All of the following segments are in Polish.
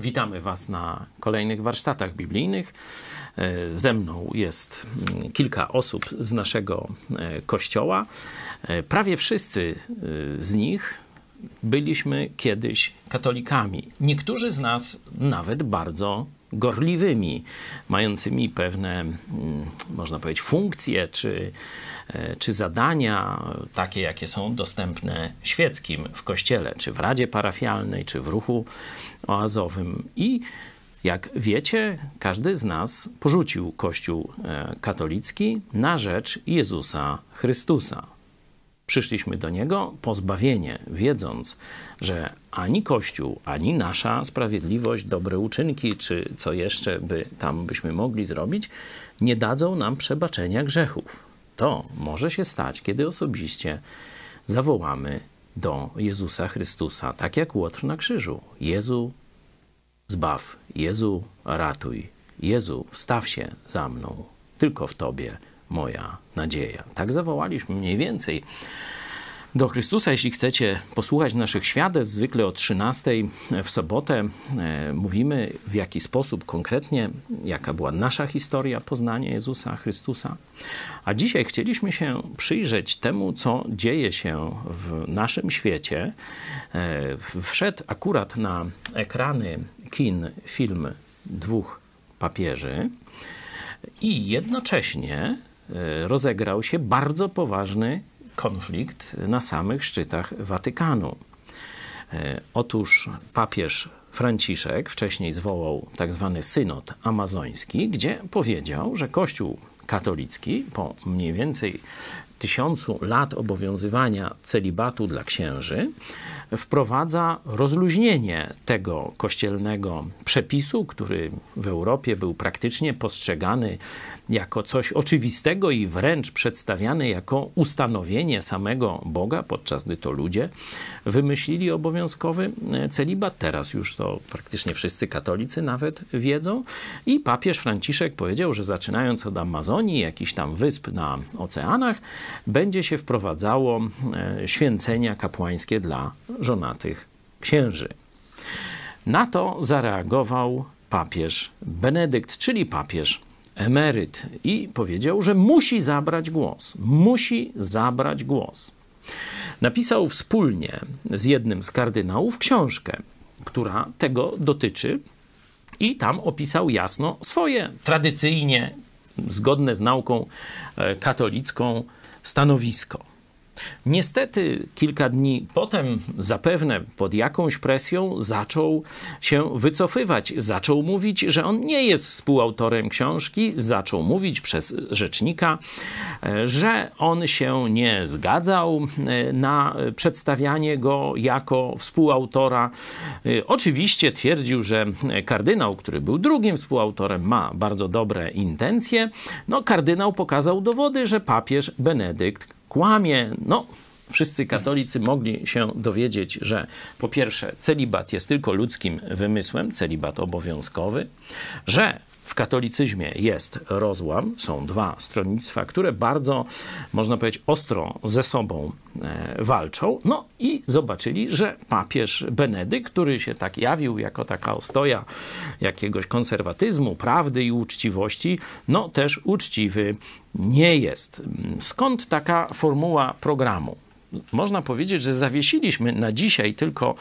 Witamy Was na kolejnych warsztatach biblijnych. E, ze mną jest mm, kilka osób z naszego e, kościoła. E, prawie wszyscy z nich byliśmy kiedyś katolikami. Niektórzy z nas nawet bardzo gorliwymi, mającymi pewne, mm, można powiedzieć, funkcje czy, e, czy zadania, takie jakie są dostępne świeckim w kościele, czy w radzie parafialnej, czy w ruchu oazowym. I jak wiecie, każdy z nas porzucił Kościół e, katolicki na rzecz Jezusa Chrystusa. Przyszliśmy do Niego pozbawienie, wiedząc, że ani Kościół, ani nasza sprawiedliwość, dobre uczynki, czy co jeszcze by tam byśmy mogli zrobić, nie dadzą nam przebaczenia grzechów. To może się stać, kiedy osobiście zawołamy do Jezusa Chrystusa, tak jak Łotr na krzyżu. Jezu, zbaw, Jezu, ratuj, Jezu, wstaw się za mną, tylko w Tobie moja nadzieja. Tak zawołaliśmy mniej więcej do Chrystusa. Jeśli chcecie posłuchać naszych świadectw, zwykle o 13 w sobotę e, mówimy w jaki sposób konkretnie, jaka była nasza historia poznania Jezusa Chrystusa. A dzisiaj chcieliśmy się przyjrzeć temu, co dzieje się w naszym świecie. E, wszedł akurat na ekrany kin film dwóch papieży i jednocześnie rozegrał się bardzo poważny konflikt na samych szczytach Watykanu. E, otóż papież Franciszek wcześniej zwołał tak zwany synod amazoński, gdzie powiedział, że Kościół katolicki po mniej więcej tysiącu lat obowiązywania celibatu dla księży wprowadza rozluźnienie tego kościelnego przepisu, który w Europie był praktycznie postrzegany jako coś oczywistego i wręcz przedstawiany jako ustanowienie samego Boga, podczas gdy to ludzie wymyślili obowiązkowy celibat. Teraz już to praktycznie wszyscy katolicy nawet wiedzą. I papież Franciszek powiedział, że zaczynając od Amazonii, jakichś tam wysp na oceanach, będzie się wprowadzało e, święcenia kapłańskie dla żonatych księży. Na to zareagował papież Benedykt, czyli papież emeryt, i powiedział, że musi zabrać głos. Musi zabrać głos. Napisał wspólnie z jednym z kardynałów książkę, która tego dotyczy, i tam opisał jasno swoje tradycyjnie zgodne z nauką e, katolicką stanowisko. Niestety kilka dni potem, zapewne pod jakąś presją, zaczął się wycofywać. Zaczął mówić, że on nie jest współautorem książki, zaczął mówić przez rzecznika, e, że on się nie zgadzał e, na przedstawianie go jako współautora. E, oczywiście twierdził, że kardynał, który był drugim współautorem, ma bardzo dobre intencje. No, kardynał pokazał dowody, że papież Benedykt kłamie. No, wszyscy katolicy mogli się dowiedzieć, że po pierwsze celibat jest tylko ludzkim wymysłem, celibat obowiązkowy, że w katolicyzmie jest rozłam, są dwa stronnictwa, które bardzo, można powiedzieć, ostro ze sobą e, walczą. No i zobaczyli, że papież Benedykt, który się tak jawił jako taka ostoja jakiegoś konserwatyzmu, prawdy i uczciwości, no też uczciwy nie jest. Skąd taka formuła programu? Można powiedzieć, że zawiesiliśmy na dzisiaj tylko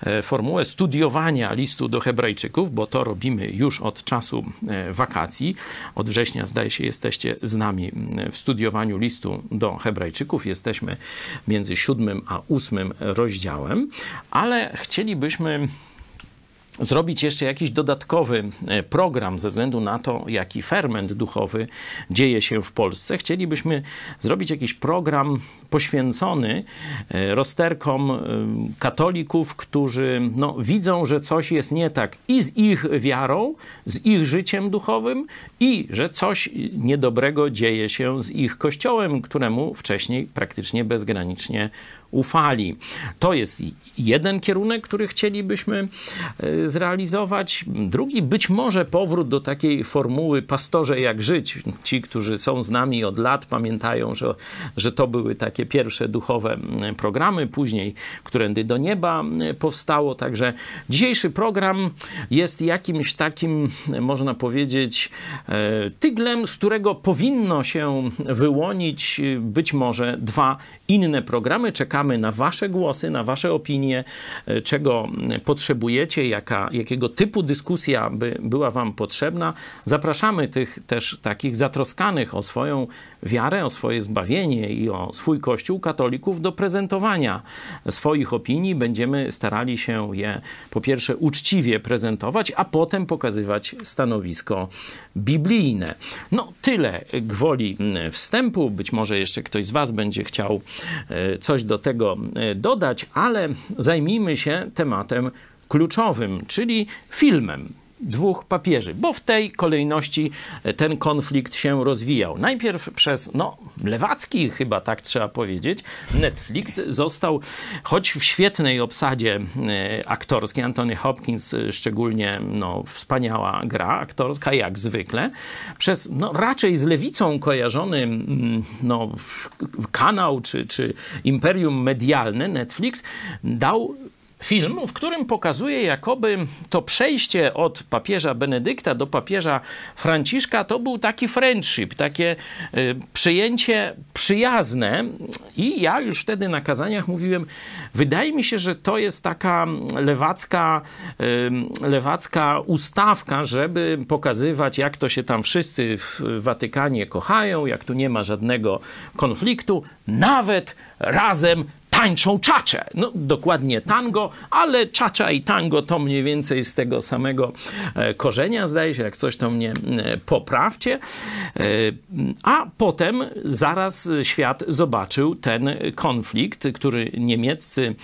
e, formułę studiowania listu do Hebrajczyków, bo to robimy już od czasu e, wakacji. Od września, zdaje się, jesteście z nami w studiowaniu listu do Hebrajczyków. Jesteśmy między siódmym a ósmym rozdziałem, ale chcielibyśmy zrobić jeszcze jakiś dodatkowy e, program ze względu na to, jaki ferment duchowy dzieje się w Polsce. Chcielibyśmy zrobić jakiś program poświęcony e, rozterkom e, katolików, którzy no, widzą, że coś jest nie tak i z ich wiarą, z ich życiem duchowym i że coś niedobrego dzieje się z ich kościołem, któremu wcześniej praktycznie bezgranicznie ufali. To jest jeden kierunek, który chcielibyśmy zrealizować. Drugi, być może powrót do takiej formuły pastorze jak żyć. Ci, którzy są z nami od lat, pamiętają, że, że to były takie pierwsze duchowe programy, później Którędy do Nieba powstało. Także dzisiejszy program jest jakimś takim, można powiedzieć, tyglem, z którego powinno się wyłonić być może dwa inne programy. Czekamy na Wasze głosy, na Wasze opinie, e, czego potrzebujecie, jaka, jakiego typu dyskusja by była Wam potrzebna. Zapraszamy tych też takich zatroskanych o swoją wiarę, o swoje zbawienie i o swój Kościół katolików do prezentowania swoich opinii. Będziemy starali się je po pierwsze uczciwie prezentować, a potem pokazywać stanowisko biblijne. No, tyle gwoli wstępu. Być może jeszcze ktoś z Was będzie chciał e, coś do tego e, dodać, ale zajmijmy się tematem kluczowym, czyli filmem dwóch papieży, bo w tej kolejności e, ten konflikt się rozwijał. Najpierw przez, no, lewacki chyba tak trzeba powiedzieć, Netflix został, choć w świetnej obsadzie e, aktorskiej, Anthony Hopkins e, szczególnie, no, wspaniała gra aktorska, jak zwykle, przez, no, raczej z lewicą kojarzony, no, kanał czy, czy imperium medialne Netflix dał film, w którym pokazuje, jakoby to przejście od papieża Benedykta do papieża Franciszka to był taki friendship, takie y, przyjęcie przyjazne. I ja już wtedy na kazaniach mówiłem, wydaje mi się, że to jest taka lewacka, y, lewacka ustawka, żeby pokazywać, jak to się tam wszyscy w Watykanie kochają, jak tu nie ma żadnego konfliktu, nawet razem tańczą czacze. No, dokładnie tango, ale czacza i tango to mniej więcej z tego samego e, korzenia, zdaje się, jak coś to mnie e, poprawcie. E, a potem zaraz świat zobaczył ten konflikt, który niemieccy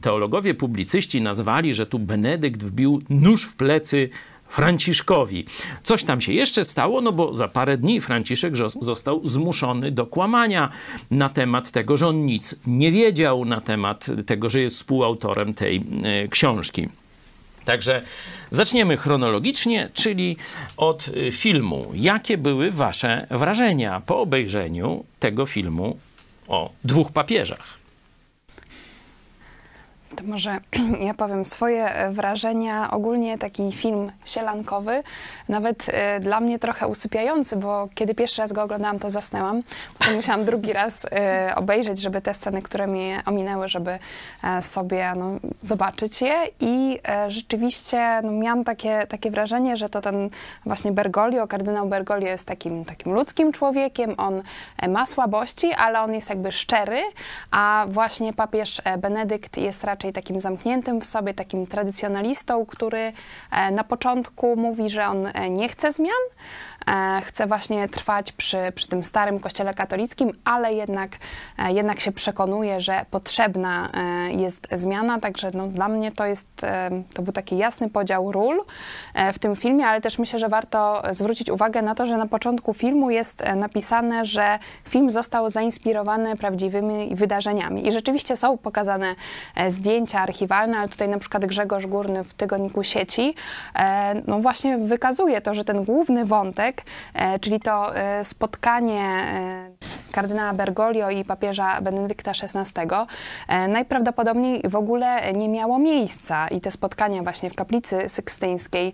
teologowie, publicyści nazwali, że tu Benedykt wbił nóż w plecy Franciszkowi. Coś tam się jeszcze stało, no bo za parę dni Franciszek został zmuszony do kłamania na temat tego, że on nic nie wiedział na temat tego, że jest współautorem tej e, książki. Także zaczniemy chronologicznie, czyli od e, filmu. Jakie były Wasze wrażenia po obejrzeniu tego filmu o dwóch papieżach? To może ja powiem swoje e, wrażenia. Ogólnie taki film sielankowy, nawet e, dla mnie trochę usypiający, bo kiedy pierwszy raz go oglądałam, to zasnęłam. Potem musiałam drugi raz e, obejrzeć, żeby te sceny, które mnie ominęły, żeby sobie no, zobaczyć je. I rzeczywiście no, miałam takie, takie wrażenie, że to ten właśnie Bergoglio, kardynał Bergoglio jest takim, takim ludzkim człowiekiem. On ma słabości, ale on jest jakby szczery, a właśnie papież Benedykt jest raczej raczej takim zamkniętym w sobie, takim tradycjonalistą, który e, na początku mówi, że on e, nie chce zmian, E, chce właśnie trwać przy, przy tym starym kościele katolickim, ale jednak, jednak się przekonuje, że potrzebna jest zmiana, także no, dla mnie to jest, to był taki jasny podział ról w tym filmie, ale też myślę, że warto zwrócić uwagę na to, że na początku filmu jest napisane, że film został zainspirowany prawdziwymi wydarzeniami. I rzeczywiście są pokazane zdjęcia archiwalne, ale tutaj na przykład Grzegorz Górny w Tygodniku Sieci no właśnie wykazuje to, że ten główny wątek E, czyli to e, spotkanie e, kardynała Bergoglio i papieża Benedykta XVI najprawdopodobniej w ogóle nie miało miejsca. I te spotkania właśnie w kaplicy sykstyńskiej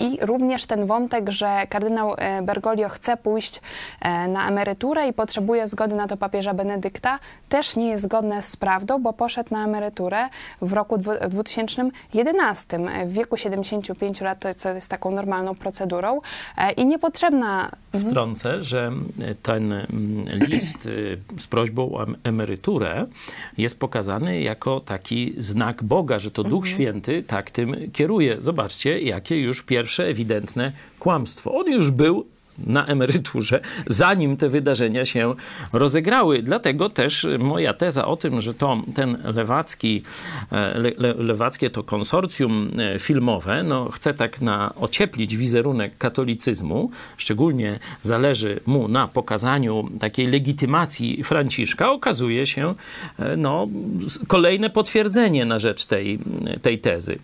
i również ten wątek, że kardynał Bergoglio chce pójść na emeryturę i potrzebuje zgody na to papieża Benedykta, też nie jest zgodne z prawdą, bo poszedł na emeryturę w roku 2011, w wieku 75 lat, to co jest taką normalną procedurą i nie niepotrzebna. Mhm. Wtrącę, że ten mm, list y, z prośbą o emeryturę jest pokazany jako taki znak Boga, że to Duch mhm. Święty tak tym kieruje. Zobaczcie, jakie już pierwsze ewidentne kłamstwo. On już był na emeryturze, zanim te wydarzenia się rozegrały. Dlatego też moja teza o tym, że to ten lewacki, e, le, le, lewackie to konsorcjum e, filmowe, no, chce tak na ocieplić wizerunek katolicyzmu, szczególnie zależy mu na pokazaniu takiej legitymacji Franciszka, okazuje się e, no, kolejne potwierdzenie na rzecz tej, tej tezy.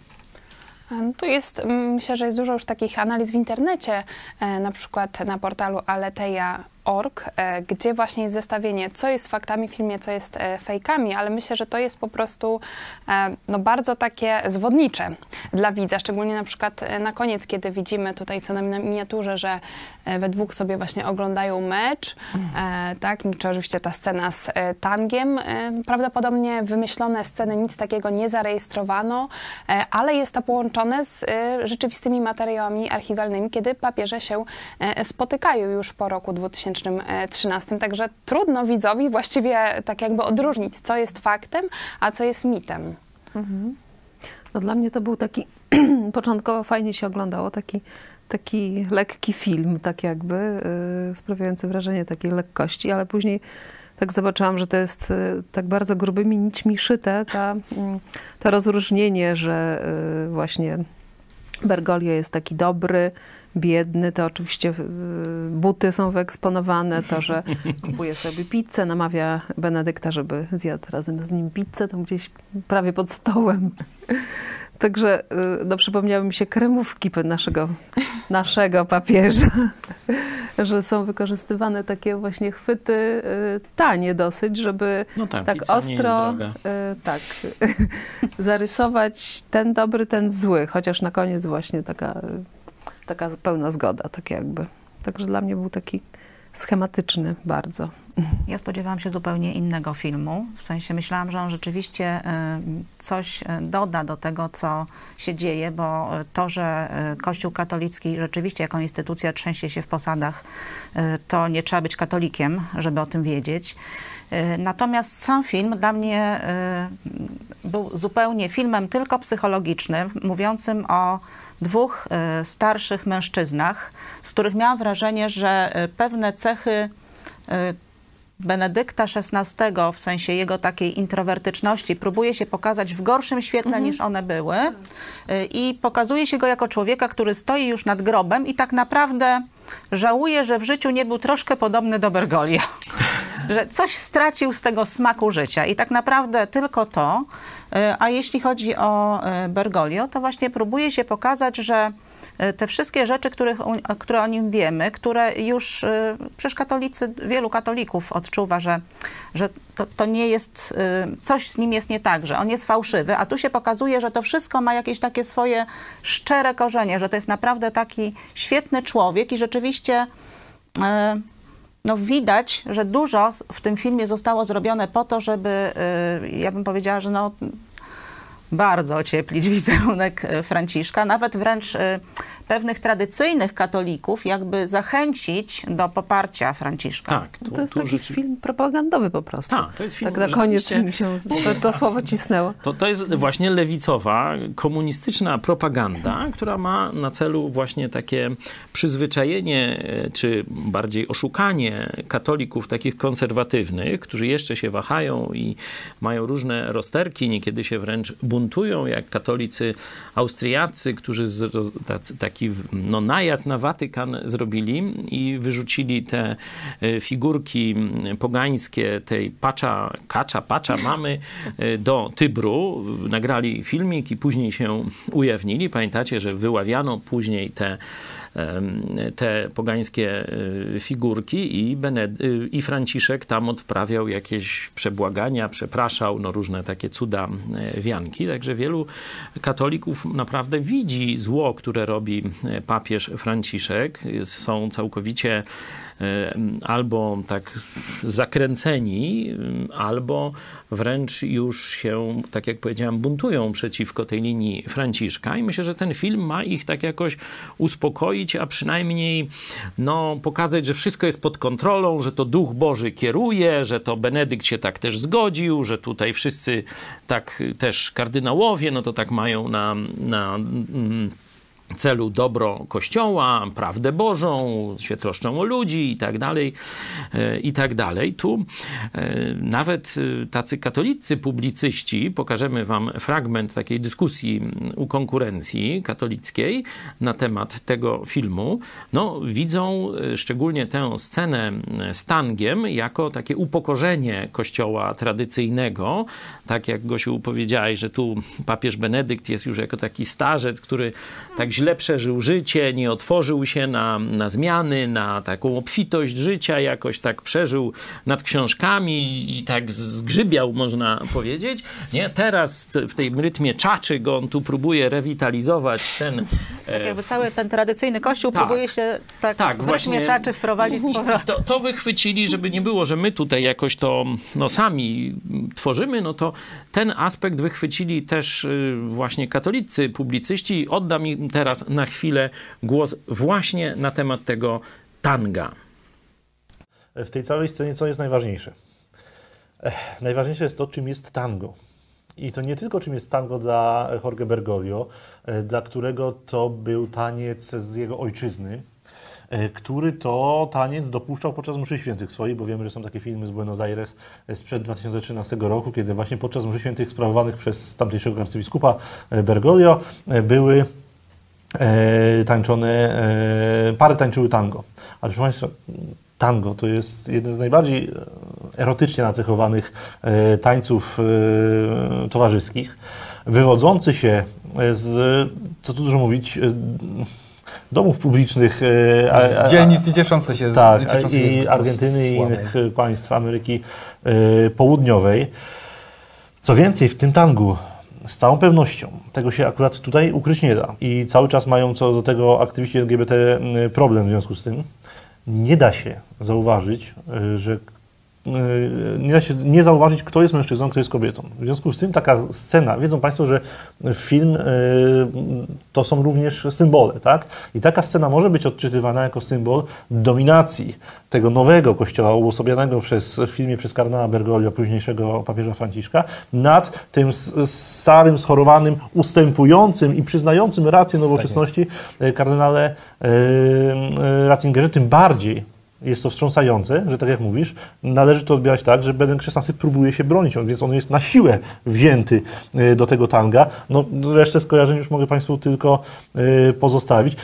Tu jest, myślę, że jest dużo już takich analiz w internecie, e, na przykład na portalu Aleteja org, e, gdzie właśnie jest zestawienie, co jest faktami w filmie, co jest e, fejkami, ale myślę, że to jest po prostu e, no, bardzo takie zwodnicze dla widza, szczególnie na przykład na koniec, kiedy widzimy tutaj co na miniaturze, że we dwóch sobie właśnie oglądają mecz, tak, czy oczywiście ta scena z tangiem, prawdopodobnie wymyślone sceny, nic takiego nie zarejestrowano, ale jest to połączone z rzeczywistymi materiałami archiwalnymi, kiedy papieże się spotykają już po roku 2000 2013. Także trudno widzowi właściwie tak jakby odróżnić, co jest faktem, a co jest mitem. Mhm. No dla mnie to był taki, początkowo fajnie się oglądało, taki, taki lekki film, tak jakby, yy, sprawiający wrażenie takiej lekkości, ale później tak zobaczyłam, że to jest yy, tak bardzo grubymi nićmi szyte, ta, yy, to rozróżnienie, że y, właśnie Bergoglio jest taki dobry, biedny, to oczywiście y, buty są wyeksponowane, to, że kupuje sobie pizzę, namawia Benedykta, żeby zjadł razem z nim pizzę, tam gdzieś prawie pod stołem. Także y, no, przypomniały mi się kremówki naszego, naszego papieża, że są wykorzystywane takie właśnie chwyty y, tanie dosyć, żeby no tak, tak ostro tak, zarysować ten dobry, ten zły, chociaż na koniec właśnie taka taka pełna zgoda, tak jakby. Także dla mnie był taki schematyczny bardzo. Ja spodziewałam się zupełnie innego filmu. W sensie myślałam, że on rzeczywiście y, coś y, doda do tego, co się dzieje, bo to, że y, Kościół katolicki rzeczywiście jako instytucja trzęsie się w posadach, to nie trzeba być katolikiem, żeby o tym wiedzieć. Natomiast sam film dla mnie był zupełnie filmem tylko psychologicznym, mówiącym o dwóch e, starszych mężczyznach, z których miałam wrażenie, że e, pewne cechy e, Benedykta XVI, w sensie jego takiej introwertyczności, próbuje się pokazać w gorszym świetle mhm. niż one były i pokazuje się go jako człowieka, który stoi już nad grobem i tak naprawdę żałuje, że w życiu nie był troszkę podobny do Bergoglio. że coś stracił z tego smaku życia i tak naprawdę tylko to. E, a jeśli chodzi o e, Bergoglio, to właśnie próbuje się pokazać, że e, te wszystkie rzeczy, których, które o nim wiemy, które już przecież katolicy, wielu katolików odczuwa, że, że to, to nie jest, coś z nim jest nie tak, że on jest fałszywy, a tu się pokazuje, że to wszystko ma jakieś takie swoje szczere korzenie, że to jest naprawdę taki świetny człowiek i rzeczywiście no widać, że dużo w tym filmie zostało zrobione po to, żeby, y, ja bym powiedziała, że no bardzo ocieplić wizerunek y, Franciszka, nawet wręcz y, pewnych tradycyjnych katolików jakby zachęcić do poparcia Franciszka. Tak, tu, to jest taki rzeczy... film propagandowy po prostu. Tak, to jest film, tak na koniec mi się to, to, słowo cisnęło. To, to jest właśnie lewicowa, komunistyczna propaganda, która ma na celu właśnie takie przyzwyczajenie, e, czy bardziej oszukanie katolików takich konserwatywnych, którzy jeszcze się wahają i mają różne rozterki, niekiedy się wręcz buntują, jak katolicy austriacy, którzy z, tacy, taki taki no, najazd na Watykan zrobili i wyrzucili te e, figurki pogańskie tej pacza, kacza, pacza mamy e, do Tybru. Nagrali filmik i później się ujawnili. Pamiętacie, że wyławiano później te te pogańskie e, figurki i, Bened i Franciszek tam odprawiał jakieś przebłagania, przepraszał, no różne takie cuda wianki. Także wielu katolików naprawdę widzi zło, które robi papież Franciszek. Są całkowicie E, albo tak zakręceni, albo wręcz już się, tak jak powiedziałem, buntują przeciwko tej linii Franciszka. I myślę, że ten film ma ich tak jakoś uspokoić, a przynajmniej no, pokazać, że wszystko jest pod kontrolą, że to Duch Boży kieruje, że to Benedykt się tak też zgodził, że tutaj wszyscy tak też kardynałowie, no to tak mają na, na celu dobro Kościoła, prawdę Bożą, się troszczą o ludzi i tak dalej, e, i tak dalej. Tu e, nawet e, tacy katolicy publicyści, pokażemy wam fragment takiej dyskusji u konkurencji katolickiej na temat tego filmu, no widzą szczególnie tę scenę z tangiem jako takie upokorzenie Kościoła tradycyjnego, tak jak Gosiu powiedziałeś, że tu papież Benedykt jest już jako taki starzec, który tak źle przeżył życie, nie otworzył się na, na zmiany, na taką obfitość życia, jakoś tak przeżył nad książkami i tak zgrzybiał, można powiedzieć. Nie? Teraz w tym rytmie czaczy go on tu próbuje rewitalizować ten... Tak jakby cały ten tradycyjny kościół tak, próbuje się tak, tak w właśnie, rytmie czaczy wprowadzić z powrotem. To, to wychwycili, żeby nie było, że my tutaj jakoś to no, sami tworzymy, no to ten aspekt wychwycili też y, właśnie katolicy publicyści. Oddam im teraz na chwilę głos właśnie na temat tego tanga. W tej całej scenie co jest najważniejsze? Ech, najważniejsze jest to, czym jest tango. I to nie tylko czym jest tango dla Jorge Bergoglio, e, dla którego to był taniec z jego ojczyzny, E, który to taniec dopuszczał podczas mszy świętych swoich, bo wiemy, że są takie filmy z Buenos Aires e, sprzed 2013 roku, kiedy właśnie podczas mszy świętych sprawowanych przez tamtejszego arcybiskupa Bergoglio były tańczone, pary tańczyły tango. Ale proszę Państwa, tango to jest jeden z najbardziej erotycznie nacechowanych tańców towarzyskich, wywodzący się z, co tu dużo mówić, domów publicznych. E, z dzielnic nie cieszące się tak, z Tak, i Argentyny i innych e, państw Ameryki e, Południowej. Co więcej, w tym tangu z całą pewnością tego się akurat tutaj ukryć nie da. I cały czas mają co do tego aktywiści LGBT problem w związku z tym. Nie da się zauważyć, że E, nie da się nie zauważyć, kto jest mężczyzną, kto jest kobietą. W związku z tym taka scena, wiedzą Państwo, że film e, to są również symbole, tak? I taka scena może być odczytywana jako symbol dominacji tego nowego kościoła uosobianego przez, w filmie przez kardynała Bergoglio, późniejszego papieża Franciszka, nad tym starym, schorowanym, ustępującym i przyznającym rację nowoczesności tak kardynale Ratzingerze, tym bardziej jest to wstrząsające, że tak jak mówisz, należy to odbierać tak, że Benek XVI próbuje się bronić, więc on jest na siłę wzięty e, do tego tanga. No, resztę skojarzeń już mogę Państwu tylko e, pozostawić.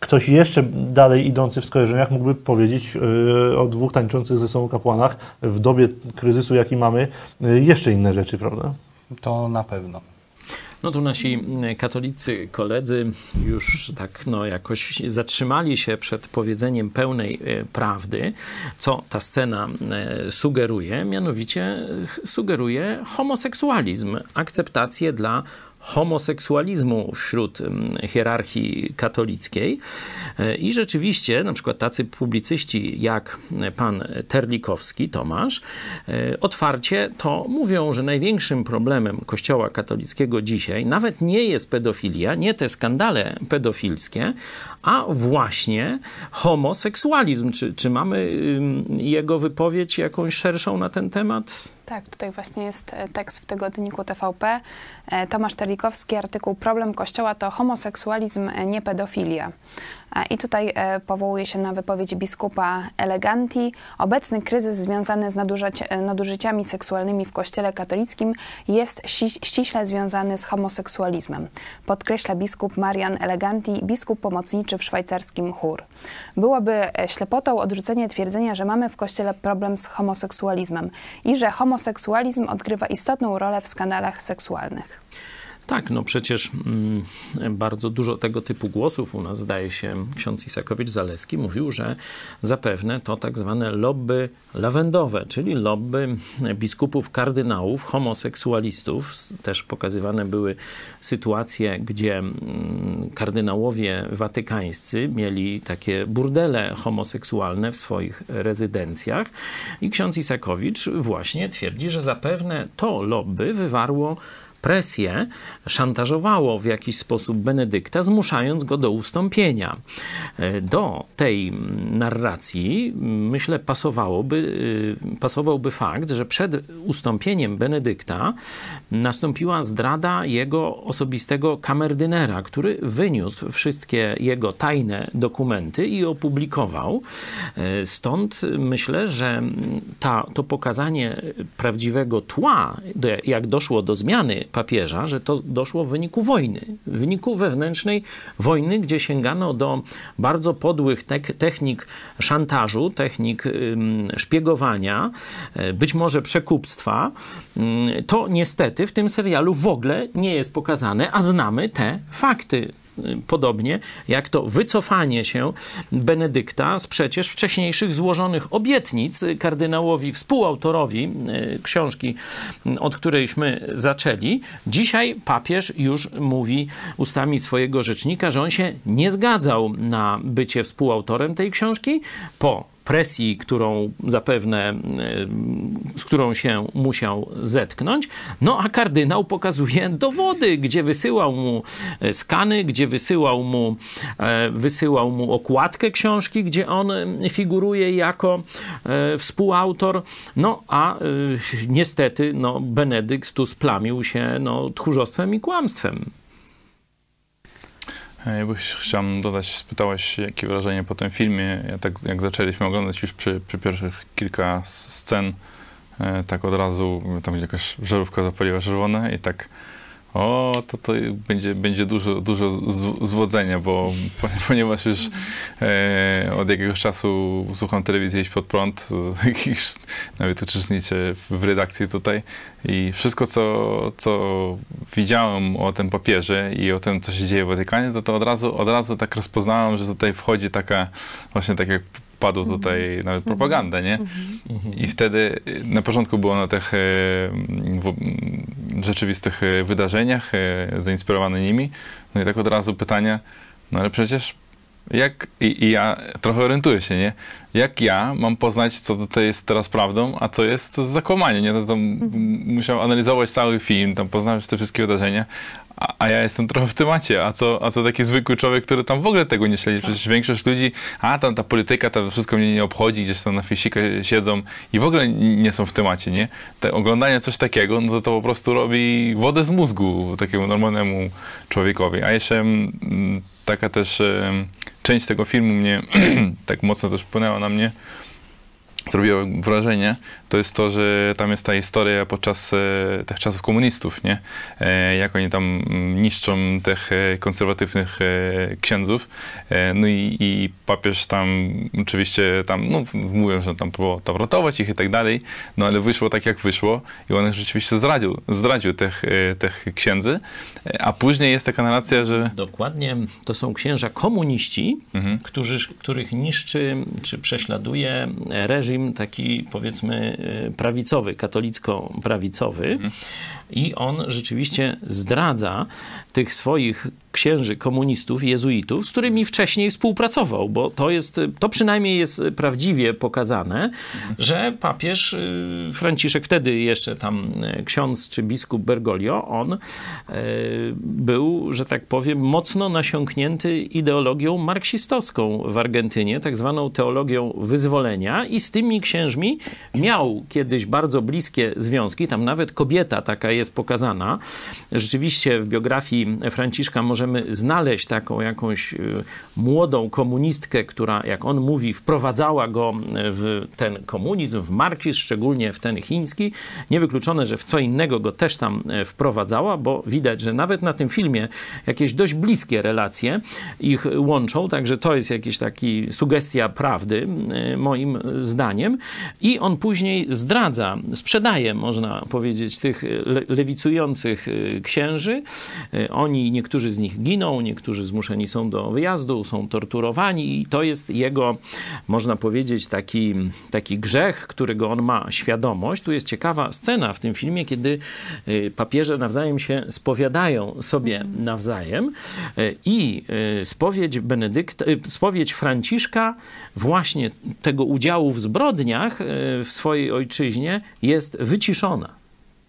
Ktoś jeszcze dalej idący w skojarzeniach mógłby powiedzieć e, o dwóch tańczących ze sobą kapłanach w dobie kryzysu, jaki mamy, jeszcze inne rzeczy, prawda? To na pewno. No tu nasi mm, katolicy koledzy już tak no jakoś zatrzymali się przed powiedzeniem pełnej e, prawdy, co ta scena e, sugeruje, mianowicie e, sugeruje homoseksualizm, akceptację dla homoseksualizmu wśród hierarchii katolickiej. E, I rzeczywiście, na przykład tacy publicyści jak pan Terlikowski, Tomasz, e, otwarcie to mówią, że największym problemem Kościoła katolickiego dzisiaj nawet nie jest pedofilia, nie te skandale pedofilskie, a właśnie homoseksualizm. Czy, czy mamy jego wypowiedź jakąś szerszą na ten temat? Tak, tutaj właśnie jest e, tekst w tygodniku TVP. E, Tomasz Terlikowski, artykuł Problem Kościoła to homoseksualizm, e, nie pedofilia. I tutaj powołuje się na wypowiedź biskupa Eleganti. Obecny kryzys związany z nadużyciami seksualnymi w Kościele katolickim jest ściśle związany z homoseksualizmem. Podkreśla biskup Marian Eleganti, biskup pomocniczy w szwajcarskim chór. Byłoby ślepotą odrzucenie twierdzenia, że mamy w Kościele problem z homoseksualizmem i że homoseksualizm odgrywa istotną rolę w skandalach seksualnych. Tak, no przecież mm, bardzo dużo tego typu głosów u nas, zdaje się, ksiądz Isakowicz-Zaleski mówił, że zapewne to tak zwane lobby lawendowe, czyli lobby biskupów, kardynałów, homoseksualistów. Też pokazywane były sytuacje, gdzie mm, kardynałowie watykańscy mieli takie burdele homoseksualne w swoich rezydencjach i ksiądz Isakowicz właśnie twierdzi, że zapewne to lobby wywarło presję, szantażowało w jakiś sposób Benedykta, zmuszając go do ustąpienia. E, do tej narracji, myślę, pasowałoby, e, pasowałby fakt, że przed ustąpieniem Benedykta nastąpiła zdrada jego osobistego kamerdynera, który wyniósł wszystkie jego tajne dokumenty i opublikował. E, stąd myślę, że ta, to pokazanie prawdziwego tła, jak doszło do zmiany papieża, że to doszło w wyniku wojny, w wyniku wewnętrznej wojny, gdzie sięgano do bardzo podłych technik szantażu, technik szpiegowania, e, być może przekupstwa. To niestety w tym serialu w ogóle nie jest pokazane, a znamy te fakty podobnie jak to wycofanie się Benedykta z przecież wcześniejszych złożonych obietnic kardynałowi, współautorowi e, książki, od którejśmy zaczęli. Dzisiaj papież już mówi ustami swojego rzecznika, że on się nie zgadzał na bycie współautorem tej książki po presji, którą zapewne, e, z którą się musiał zetknąć. No a kardynał pokazuje dowody, gdzie wysyłał mu e, skany, gdzie wysyłał mu, e, wysyłał mu okładkę książki, gdzie on figuruje jako współautor. No a niestety no, Benedykt tu splamił się no, tchórzostwem i kłamstwem. Ja byś chciałem dodać, spytałeś, jakie wrażenie po tym filmie. Ja tak jak zaczęliśmy oglądać już przy, przy pierwszych kilka scen, e, tak od razu, tam jakaś żarówka zapaliła czerwone i tak o, to, to będzie, będzie dużo, dużo zwodzenia, bo ponieważ już e, od jakiegoś czasu słucham telewizji Iść Pod Prąd, jakiś, nawet uczestniczę w redakcji tutaj i wszystko, co, co widziałem o tym papierze i o tym, co się dzieje w Watykanie, to, to od, razu, od razu tak rozpoznałem, że tutaj wchodzi taka, właśnie tak jak padło tutaj mm nawet propaganda, nie? Mm -hmm. I wtedy na początku było na tych e, w, rzeczywistych e, wydarzeniach, e, zainspirowane nimi. No i tak od razu pytania, no ale przecież jak, i, i, ja trochę orientuję się, nie? Jak ja mam poznać, co to jest teraz prawdą, a co jest zakłamanie, nie? To, to mhm. musiał analizować cały film, tam poznawać te wszystkie wydarzenia, a, a, ja jestem trochę w temacie, a co, a co taki zwykły człowiek, który tam w ogóle tego nie śledzi? Przecież większość ludzi, a tam ta polityka, to wszystko mnie nie obchodzi, gdzieś tam na fiesikę siedzą i w ogóle nie są w temacie, nie? Te oglądanie coś takiego, no to, to po prostu robi wodę z mózgu takiemu normalnemu człowiekowi. A jeszcze mm, taka też część tego filmu mnie tak mocno też wpłynęła na mnie, zrobiło wrażenie, to jest to, że tam jest ta historia podczas e, tych czasów komunistów, nie? E, jak oni tam niszczą tych e, konserwatywnych księdzów. No i, i papież tam oczywiście tam, no mówią, że tam próbował tam ratować ich i tak dalej, no ale wyszło tak jak wyszło i on rzeczywiście zdradził, zdradził tych, tych księdzy, a później jest taka narracja, że... Dokładnie, to są księża komuniści, mhm. którzy, których niszczy czy prześladuje reżim taki powiedzmy prawicowy, katolicko-prawicowy. Mhm. I on rzeczywiście zdradza tych swoich księży komunistów, jezuitów, z którymi wcześniej współpracował, bo to jest, to przynajmniej jest prawdziwie pokazane, że papież y, Franciszek, wtedy jeszcze tam y, ksiądz czy biskup Bergoglio, on y, był, że tak powiem, mocno nasiąknięty ideologią marksistowską w Argentynie, tak zwaną teologią wyzwolenia i z tymi księżmi miał kiedyś bardzo bliskie związki, tam nawet kobieta taka jest pokazana. Rzeczywiście w biografii Franciszka może możemy znaleźć taką jakąś y, młodą komunistkę, która, jak on mówi, wprowadzała go w ten komunizm, w marksizm, szczególnie w ten chiński. Niewykluczone, że w co innego go też tam e, wprowadzała, bo widać, że nawet na tym filmie jakieś dość bliskie relacje ich łączą, także to jest jakiś taki sugestia prawdy, moim zdaniem. I on później zdradza, sprzedaje, można powiedzieć, tych lewicujących e, księży. Oni, niektórzy z nich giną, niektórzy zmuszeni są do wyjazdu, są torturowani i to jest jego, można powiedzieć, taki, taki grzech, którego on ma świadomość. Tu jest ciekawa scena w tym filmie, kiedy y, papieże nawzajem się spowiadają sobie nawzajem y, i y, spowiedź Benedykta, spowiedź Franciszka właśnie tego udziału w zbrodniach w swojej ojczyźnie jest wyciszona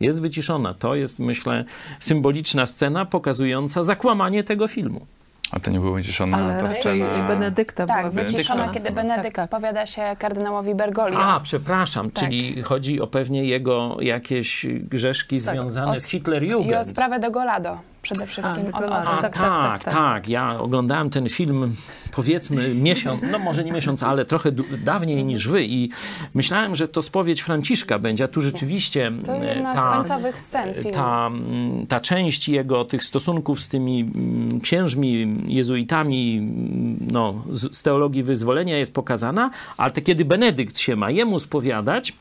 jest wyciszona. To jest, myślę, symboliczna scena pokazująca zakłamanie tego filmu. A to nie było wyciszone Ale ta scena... Benedykta Tak, była wyciszona, kiedy Tak, Benedykt tak. spowiada się kardynałowi Bergoglio. A, przepraszam, Tak. czyli chodzi o pewnie jego jakieś grzeszki związane O z s- I o Hitlerjugend. sprawę de Golado przede wszystkim. A, on, A tak, tak tak, tak, tak, Ja oglądałem ten film powiedzmy miesiąc, no może nie miesiąc, ale trochę dawniej niż wy i myślałem, że to spowiedź Franciszka będzie, a tu rzeczywiście To e, jedna z ta, końcowych scen filmu. ta, mm, ta część jego tych stosunków z tymi mm, księżmi, jezuitami mm, no, z, z teologii wyzwolenia jest pokazana, ale to kiedy Benedykt się ma jemu spowiadać,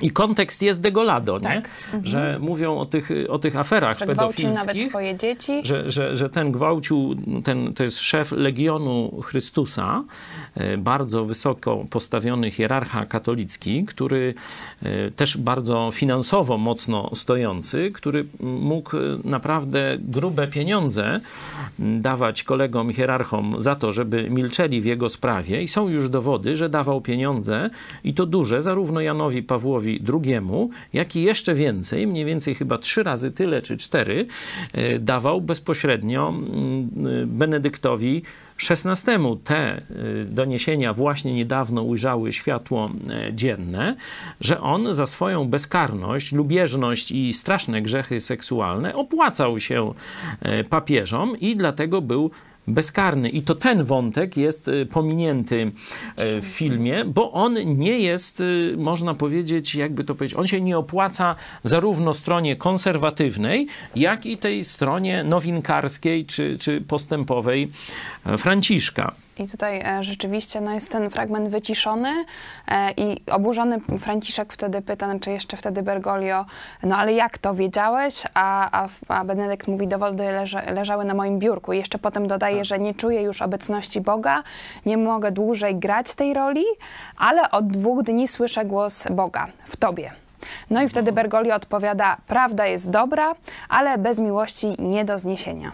i kontekst jest degolado, nie? Tak. Że mówią o tych, o tych aferach że gwałcił nawet pedofilskich swoje dzieci. że, że, że ten gwałcił, ten, to jest szef Legionu Chrystusa, e, bardzo wysoko postawiony hierarcha katolicki, który e, też bardzo finansowo mocno stojący, który mógł e, naprawdę grube pieniądze dawać kolegom hierarchom za to, żeby milczeli w jego sprawie i są już dowody, że dawał pieniądze i to duże zarówno Janowi Pawłowi II, jak i jeszcze więcej, mniej więcej chyba trzy razy tyle czy cztery, e, dawał bezpośrednio mm, y, Benedyktowi XVI. Te y, doniesienia właśnie niedawno ujrzały światło e, dzienne, że on za swoją bezkarność, lubieżność i straszne grzechy seksualne opłacał się e, papieżom i dlatego był bezkarny. I to ten wątek jest y, pominięty e, w filmie, bo on nie jest, y, można powiedzieć, jakby to powiedzieć, on się nie opłaca zarówno stronie konserwatywnej, jak i tej stronie nowinkarskiej czy, czy postępowej e, Franciszka. I tutaj e, rzeczywiście no, jest ten fragment wyciszony e, i oburzony Franciszek wtedy pyta, czy jeszcze wtedy Bergoglio, no ale jak to wiedziałeś? A, a, a Benedykt mówi, dowody leże, leżały na moim biurku. I jeszcze potem dodaje, że nie czuję już obecności Boga, nie mogę dłużej grać tej roli, ale od dwóch dni słyszę głos Boga w tobie. No i wtedy Bergoglio odpowiada, prawda jest dobra, ale bez miłości nie do zniesienia.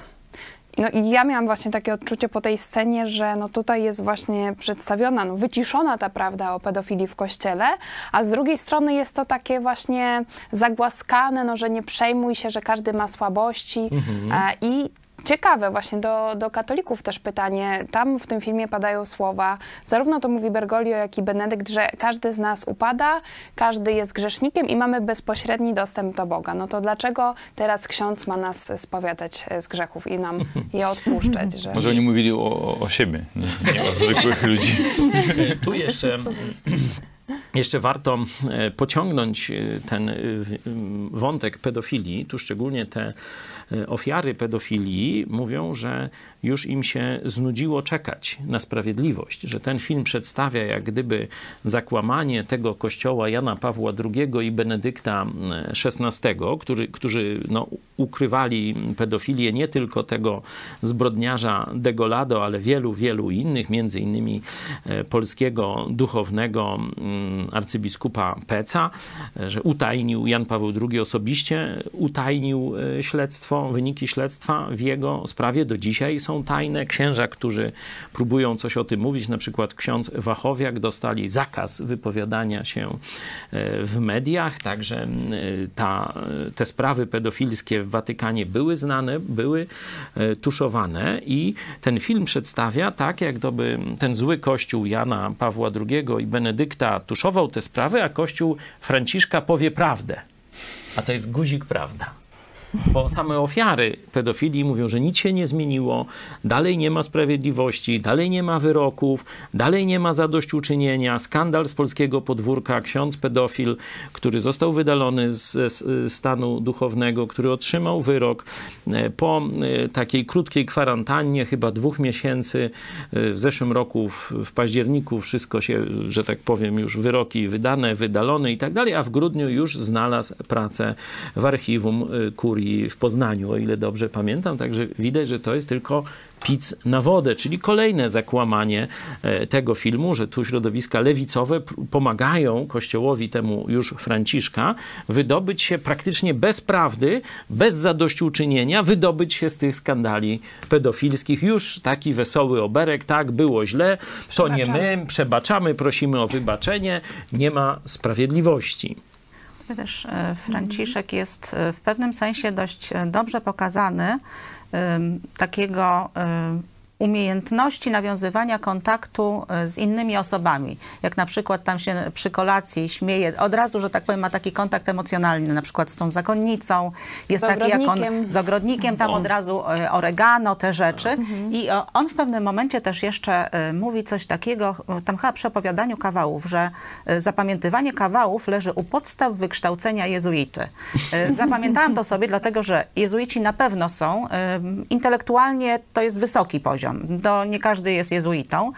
No i ja miałam właśnie takie odczucie po tej scenie, że no tutaj jest właśnie przedstawiona, no wyciszona ta prawda o pedofilii w kościele, a z drugiej strony jest to takie właśnie zagłaskane, no że nie przejmuj się, że każdy ma słabości e, i Ciekawe właśnie do, do katolików też pytanie. Tam w tym filmie padają słowa, zarówno to mówi Bergoglio, jak i Benedykt, że każdy z nas upada, każdy jest grzesznikiem i mamy bezpośredni dostęp do Boga. No to dlaczego teraz ksiądz ma nas spowiadać z grzechów i nam je odpuszczać? Że... Może oni mówili o, o siebie, nie, nie o zwykłych ludzi. Tu jeszcze, jeszcze warto e, pociągnąć e, ten e, wątek pedofilii. Tu szczególnie te ofiary pedofilii mówią, że już im się znudziło czekać na sprawiedliwość, że ten film przedstawia jak gdyby zakłamanie tego kościoła Jana Pawła II i Benedykta XVI, który, którzy no, ukrywali pedofilię nie tylko tego zbrodniarza Degolado, ale wielu, wielu innych, między innymi e, polskiego duchownego mm, arcybiskupa Peca, e, że utajnił Jan Paweł II osobiście, utajnił e, śledztwo, wyniki śledztwa w jego sprawie. Do dzisiaj są tajne. Księża, którzy próbują coś o tym mówić, na przykład ksiądz Wachowiak, dostali zakaz wypowiadania się e, w mediach, także e, ta, e, te sprawy pedofilskie w Watykanie były znane, były tuszowane i ten film przedstawia tak, jak gdyby ten zły kościół Jana Pawła II i Benedykta tuszował te sprawy, a kościół Franciszka powie prawdę. A to jest guzik prawda. Bo same ofiary pedofilii mówią, że nic się nie zmieniło, dalej nie ma sprawiedliwości, dalej nie ma wyroków, dalej nie ma zadośćuczynienia. Skandal z polskiego podwórka, ksiądz pedofil, który został wydalony z, stanu duchownego, który otrzymał wyrok e, po e, takiej krótkiej kwarantannie, chyba dwóch miesięcy. e, W zeszłym roku, w, w październiku, wszystko się, że tak powiem, już wyroki wydane, wydalone i tak dalej, a w grudniu już znalazł pracę w archiwum e, kurii w Poznaniu, o ile dobrze pamiętam. Także widać, że to jest tylko pic na wodę, czyli kolejne zakłamanie e, tego filmu, że tu środowiska lewicowe pomagają kościołowi temu już Franciszka wydobyć się praktycznie bez prawdy, bez zadośćuczynienia, wydobyć się z tych skandali pedofilskich. Już taki wesoły oberek, tak, było źle, to nie my, przebaczamy, prosimy o wybaczenie, nie ma sprawiedliwości. Też e, Franciszek jest e, w pewnym sensie dość e, dobrze pokazany takiego umiejętności nawiązywania kontaktu e, z innymi osobami. Jak na przykład tam się przy kolacji śmieje, od razu, że tak powiem, ma taki kontakt emocjonalny, na przykład z tą zakonnicą. Jest taki jak on, z ogrodnikiem, tam od razu e, oregano, te rzeczy. Mhm. I o, on w pewnym momencie też jeszcze e, mówi coś takiego, e, tam chyba przy opowiadaniu kawałów, że e, zapamiętywanie kawałów leży u podstaw wykształcenia jezuity. E, Zapamiętałam to sobie, dlatego że jezuici na pewno są, e, intelektualnie to jest wysoki poziom. To nie każdy jest jezuitą.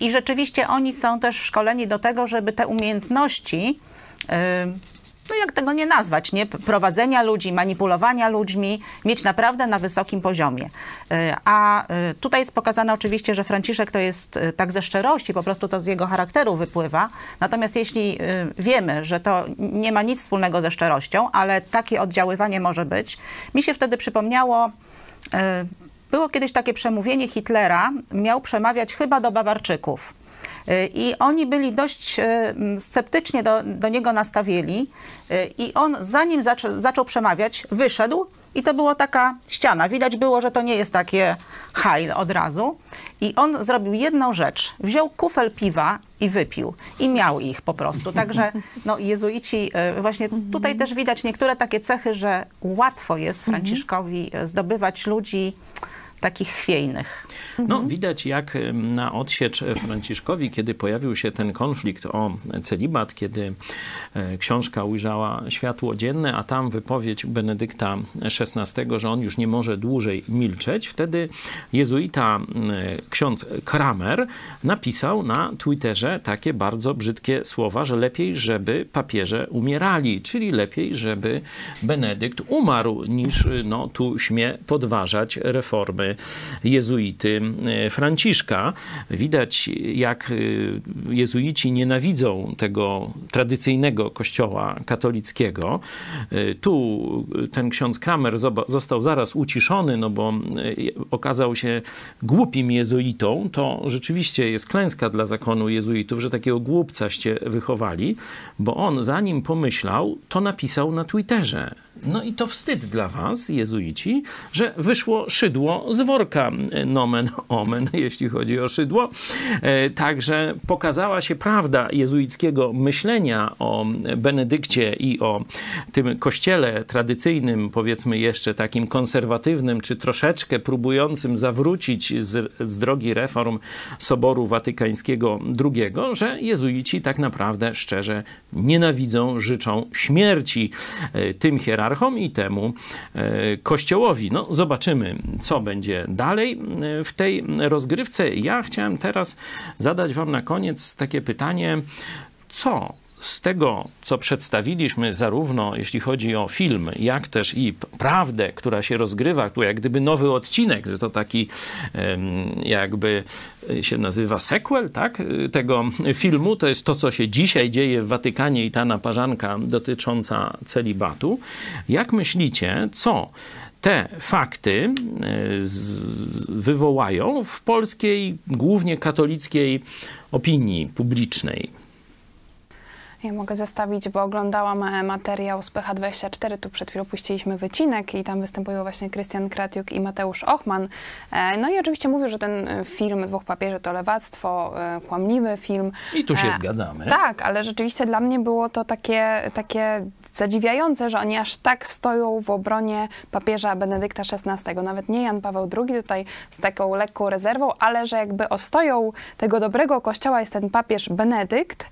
I rzeczywiście oni są też szkoleni do tego, żeby te umiejętności e, no jak tego nie nazwać, nie? Prowadzenia ludzi, manipulowania ludźmi, mieć naprawdę na wysokim poziomie. E, A e, tutaj jest pokazane oczywiście, że Franciszek to jest tak ze szczerości, po prostu to z jego charakteru wypływa. Natomiast jeśli wiemy, że to nie ma nic wspólnego ze szczerością, ale takie oddziaływanie może być, mi się wtedy przypomniało, było kiedyś takie przemówienie Hitlera, miał przemawiać chyba do Bawarczyków. Y, I oni byli dość y, m, sceptycznie do, do niego nastawieni. Y, I on, zanim zaczą, zaczął przemawiać, wyszedł i to była taka ściana. Widać było, że to nie jest takie hajl od razu. I on zrobił jedną rzecz. Wziął kufel piwa i wypił. I miał ich po prostu. Także no, jezuici, właśnie tutaj też widać niektóre takie cechy, że łatwo jest Franciszkowi y, zdobywać ludzi takich chwiejnych. No, widać jak na odsiecz Franciszkowi, kiedy pojawił się ten konflikt o celibat, kiedy e, książka ujrzała światło dzienne, a tam wypowiedź Benedykta XVI, że on już nie może dłużej milczeć, wtedy jezuita ksiądz Kramer napisał na Twitterze takie bardzo brzydkie słowa, że lepiej, żeby papieże umierali, czyli lepiej, żeby Benedykt umarł, niż no, tu śmie podważać reformy jezuity e, Franciszka. Widać, jak e, jezuici nienawidzą tego tradycyjnego kościoła katolickiego. E, Tu ten ksiądz Kramer został zaraz uciszony, no bo okazał się głupim jezuitą. To rzeczywiście jest klęska dla zakonu jezuitów, że takiego głupcaście wychowali, bo on zanim pomyślał, to napisał na Twitterze. No i to wstyd dla was, jezuici, że wyszło szydło z worka, e, nomen omen, jeśli chodzi o szydło. E, Także pokazała się prawda jezuickiego myślenia o Benedykcie i o tym kościele tradycyjnym, powiedzmy jeszcze takim konserwatywnym, czy troszeczkę próbującym zawrócić z, z drogi reform Soboru Watykańskiego II, że jezuici tak naprawdę szczerze nienawidzą, życzą śmierci e, tym hierarchom i temu e, kościołowi. No, zobaczymy, co będzie dalej e, w tej rozgrywce. Ja chciałem teraz zadać Wam na koniec takie pytanie, co z tego, co przedstawiliśmy, zarówno jeśli chodzi o film, jak też i prawdę, która się rozgrywa, tu jak gdyby nowy odcinek, że to taki jakby y, się nazywa sequel, tak, y, tego filmu, to jest to, co się dzisiaj dzieje w Watykanie i ta naparzanka dotycząca celibatu. Jak myślicie, co te fakty z- wywołają w polskiej, głównie katolickiej opinii publicznej? Ja mogę zestawić, bo oglądałam e, materiał z PH24, tu przed chwilą puściliśmy wycinek i tam występują właśnie Krystian Kratiuk i Mateusz Ochman. E, No i oczywiście mówią, że ten e, film Dwóch papieży to lewactwo, kłamliwy film. I tu się E, zgadzamy. Tak, ale rzeczywiście dla mnie było to takie, takie zadziwiające, że oni aż tak stoją w obronie papieża Benedykta XVI. Nawet nie Jan Paweł II tutaj z taką lekką rezerwą, ale że jakby ostoją tego dobrego kościoła jest ten papież Benedykt,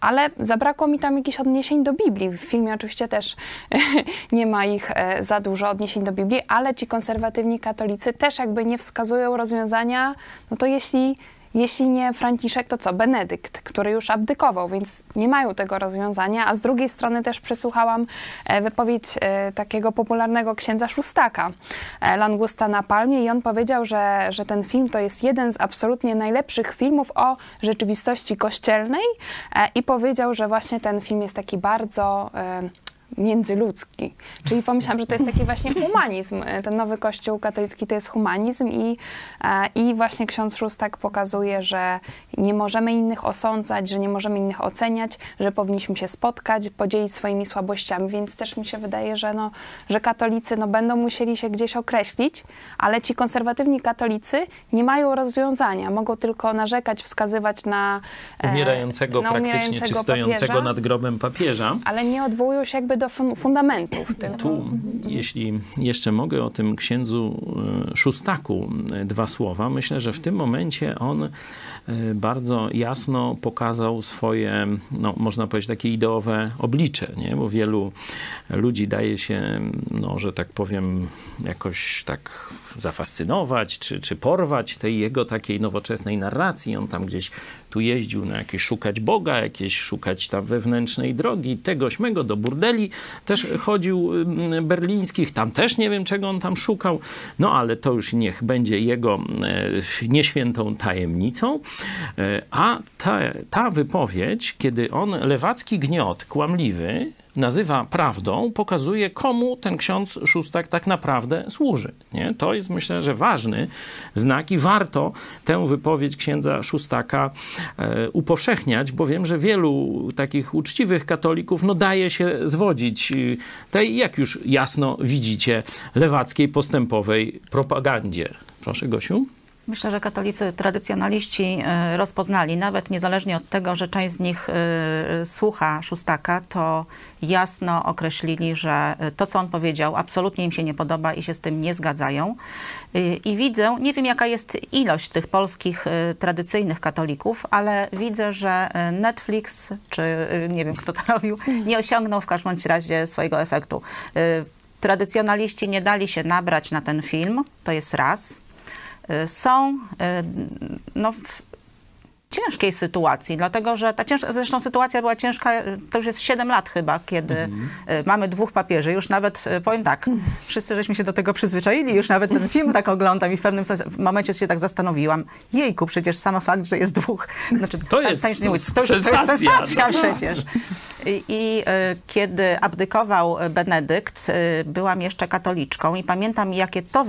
ale zabrakło mi tam jakichś odniesień do Biblii. W filmie oczywiście też nie ma ich e, za dużo odniesień do Biblii, ale ci konserwatywni katolicy też jakby nie wskazują rozwiązania, no to jeśli jeśli nie Franciszek, to co? Benedykt, który już abdykował, więc nie mają tego rozwiązania. A z drugiej strony też przesłuchałam e, wypowiedź e, takiego popularnego księdza szóstaka, e, Langusta na Palmie, i on powiedział, że, że ten film to jest jeden z absolutnie najlepszych filmów o rzeczywistości kościelnej. I powiedział, że właśnie ten film jest taki bardzo. Międzyludzki. Czyli pomyślałam, że to jest taki właśnie humanizm. Ten nowy kościół katolicki to jest humanizm i, e, i właśnie ksiądz Szóstak pokazuje, że nie możemy innych osądzać, że nie możemy innych oceniać, że powinniśmy się spotkać, podzielić swoimi słabościami, więc też mi się wydaje, że, no, że katolicy no, będą musieli się gdzieś określić, ale ci konserwatywni katolicy nie mają rozwiązania. Mogą tylko narzekać, wskazywać na e, umierającego, na praktycznie umierającego czy stojącego papieża, nad grobem papieża. Ale nie odwołują się jakby do fundamentów. Tylko. Tu, jeśli jeszcze mogę o tym księdzu e, Szóstaku e, dwa słowa, myślę, że w tym momencie on bardzo jasno pokazał swoje, no, można powiedzieć, takie ideowe oblicze, nie? bo wielu ludzi daje się, no, że tak powiem, jakoś tak zafascynować, czy, czy porwać tej jego takiej nowoczesnej narracji. On tam gdzieś tu jeździł na jakieś szukać Boga, jakieś szukać tam wewnętrznej drogi, tegoś mego do burdeli. Też chodził mm, berlińskich, tam też nie wiem, czego on tam szukał. No ale to już niech będzie jego e, nieświętą tajemnicą. E, a ta, ta wypowiedź, kiedy on lewacki gniot, kłamliwy, nazywa prawdą, pokazuje, komu ten ksiądz Szóstak tak naprawdę służy. Nie? To jest, myślę, że ważny znak i warto tę wypowiedź księdza Szóstaka e, upowszechniać, bo wiem, że wielu takich uczciwych katolików no, daje się zwodzić tej, jak już jasno widzicie, lewackiej postępowej propagandzie. Proszę, Gosiu. Myślę, że katolicy tradycjonaliści e, rozpoznali, nawet niezależnie od tego, że część z nich e, słucha szóstaka, to jasno określili, że to, co on powiedział, absolutnie im się nie podoba i się z tym nie zgadzają. E, I widzę, nie wiem jaka jest ilość tych polskich tradycyjnych katolików, ale widzę, że Netflix, czy nie wiem kto to robił, nie osiągnął w każdym razie swojego efektu. Tradycjonaliści nie dali się nabrać na ten film, to jest raz. Y, są y, no, ciężkiej sytuacji, dlatego że ta ciężka, zresztą sytuacja była ciężka, to już jest 7 lat chyba, kiedy mm. mamy dwóch papieży. Już nawet, y, powiem tak, wszyscy żeśmy się do tego przyzwyczaili, już nawet ten film tak oglądam i w pewnym momencie się tak zastanowałam, jejku, przecież sam fakt, że jest dwóch, znaczy, to, tak, jest, tak, nie mówić, to, już, to jest sensacja no. przecież. I, i kiedy abdykował Benedykt, byłam jeszcze katoliczką i pamiętam, jakie to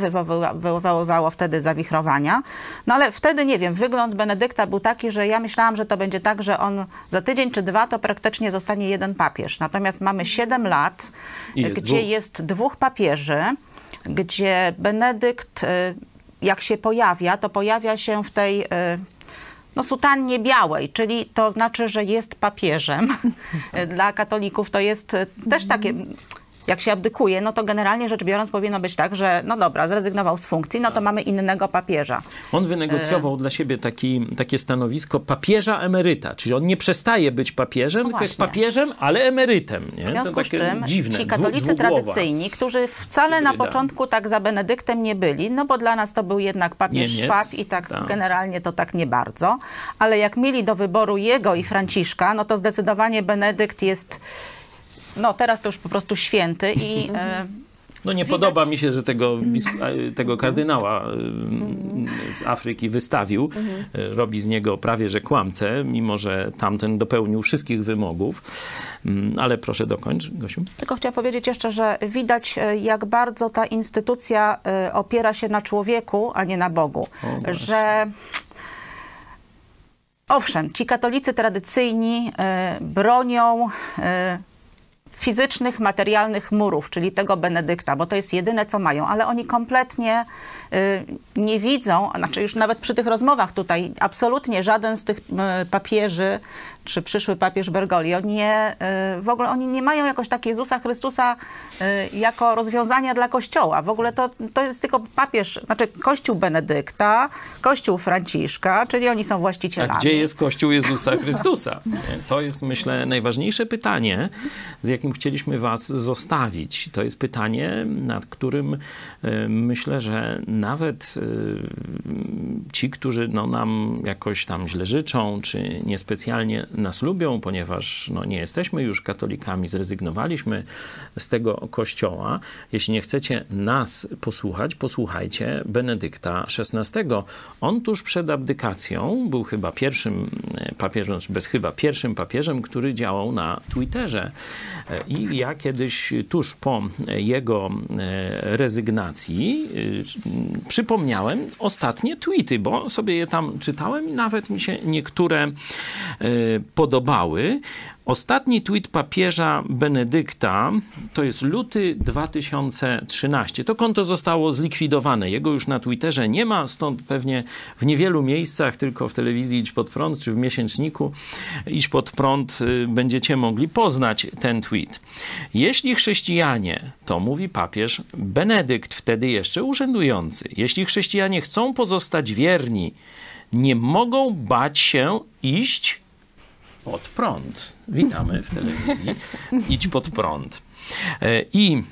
wywoływało wtedy zawichrowania. No ale wtedy, nie wiem, wygląd Benedykta był taki, że ja myślałam, że to będzie tak, że on za tydzień czy dwa to praktycznie zostanie jeden papież. Natomiast mamy siedem lat, jest gdzie dwóch. jest dwóch papieży, gdzie Benedykt, y, jak się pojawia, to pojawia się w tej no, sutannie białej, czyli to znaczy, że jest papieżem. Dla katolików to jest y, też takie jak się abdykuje, no to generalnie rzecz biorąc powinno być tak, że no dobra, zrezygnował z funkcji, no to mamy innego papieża. On wynegocjował e... dla siebie taki, takie stanowisko papieża emeryta, czyli on nie przestaje być papieżem, no tylko jest papieżem, ale emerytem. Nie? W związku z czym dziwne, ci katolicy tradycyjni, którzy wcale na początku tak za Benedyktem nie byli, no bo dla nas to był jednak papież Niemiec, Szwab i tak, tak generalnie to tak nie bardzo, ale jak mieli do wyboru jego i Franciszka, no to zdecydowanie Benedykt jest no teraz to już po prostu święty i... E, no nie Widać. podoba mi się, że tego, tego kardynała z Afryki wystawił. Mhm. Robi z niego prawie że kłamcę, mimo że tamten dopełnił wszystkich wymogów. Mm, ale proszę dokończ, Gosiu. Tylko chciałam powiedzieć jeszcze, że widać e, jak bardzo ta instytucja e, opiera się na człowieku, a nie na Bogu. O, że owszem, ci katolicy tradycyjni bronią fizycznych, materialnych murów, czyli tego Benedykta, bo to jest jedyne, co mają, ale oni kompletnie nie widzą, znaczy już nawet przy tych rozmowach tutaj, absolutnie żaden z tych y, papieży, czy przyszły papież Bergoglio, nie, y, w ogóle oni nie mają jakoś tak Jezusa Chrystusa y, jako rozwiązania dla Kościoła. W ogóle to, to jest tylko papież, znaczy Kościół Benedykta, Kościół Franciszka, czyli oni są właścicielami. A gdzie jest Kościół Jezusa Chrystusa? To jest, myślę, najważniejsze pytanie, z jakim chcieliśmy was zostawić. To jest pytanie, nad którym y, myślę, że nawet ci, którzy no, nam jakoś tam źle życzą, czy niespecjalnie nas lubią, ponieważ no, nie jesteśmy już katolikami, zrezygnowaliśmy z tego kościoła. Jeśli nie chcecie nas posłuchać, posłuchajcie Benedykta XVI. On tuż przed abdykacją był chyba pierwszym papieżem, znaczy bez chyba pierwszym papieżem, który działał na Twitterze. I ja kiedyś tuż po jego rezygnacji przypomniałem ostatnie tweety, bo sobie je tam czytałem i nawet mi się niektóre podobały. Ostatni tweet papieża Benedykta to jest luty 2013. To konto zostało zlikwidowane. Jego już na Twitterze nie ma, stąd pewnie w niewielu miejscach, tylko w telewizji Idź Pod Prąd czy w miesięczniku Idź Pod Prąd y, będziecie mogli poznać ten tweet. Jeśli chrześcijanie, to mówi papież Benedykt, wtedy jeszcze urzędujący, jeśli chrześcijanie chcą pozostać wierni, nie mogą bać się iść pod prąd. Witamy w telewizji. Idź pod prąd. E, I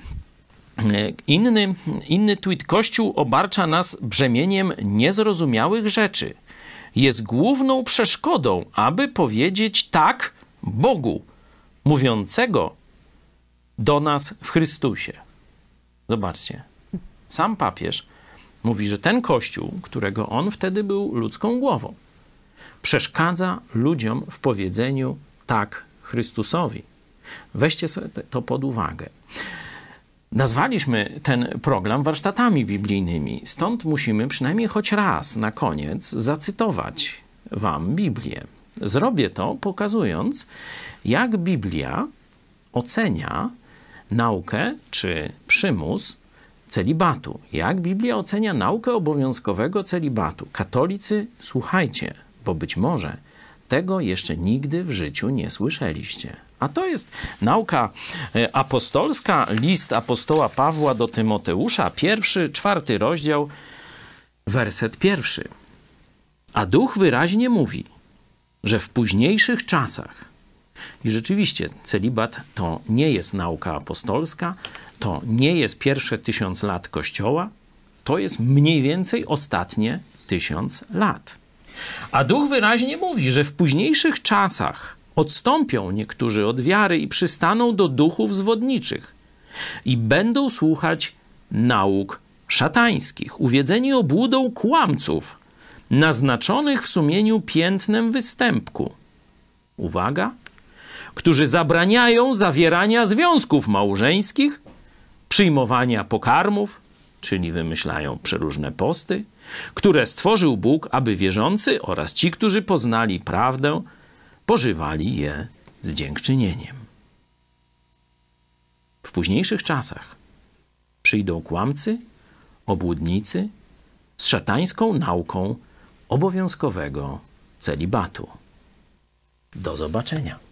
e, Inny, inny tweet. Kościół obarcza nas brzemieniem niezrozumiałych rzeczy. Jest główną przeszkodą, aby powiedzieć tak Bogu, mówiącego do nas w Chrystusie. Zobaczcie. Sam papież mówi, że ten kościół, którego on wtedy był ludzką głową, przeszkadza ludziom w powiedzeniu tak Chrystusowi. Weźcie sobie to pod uwagę. Nazwaliśmy ten program warsztatami biblijnymi, stąd musimy przynajmniej choć raz na koniec zacytować Wam Biblię. Zrobię to pokazując, jak Biblia ocenia naukę czy przymus celibatu. Jak Biblia ocenia naukę obowiązkowego celibatu. Katolicy, słuchajcie, bo być może tego jeszcze nigdy w życiu nie słyszeliście. A to jest nauka e, apostolska, list apostoła Pawła do Tymoteusza, pierwszy, czwarty rozdział, werset pierwszy. A duch wyraźnie mówi, że w późniejszych czasach, i rzeczywiście celibat to nie jest nauka apostolska, to nie jest pierwsze tysiąc lat Kościoła, to jest mniej więcej ostatnie tysiąc lat. A duch wyraźnie mówi, że w późniejszych czasach odstąpią niektórzy od wiary i przystaną do duchów zwodniczych i będą słuchać nauk szatańskich, uwiedzeni obłudą kłamców, naznaczonych w sumieniu piętnem występku. Uwaga! Którzy zabraniają zawierania związków małżeńskich, przyjmowania pokarmów, czyli wymyślają przeróżne posty, które stworzył Bóg, aby wierzący oraz ci, którzy poznali prawdę, pożywali je z dziękczynieniem. W późniejszych czasach przyjdą kłamcy, obłudnicy z szatańską nauką obowiązkowego celibatu. Do zobaczenia.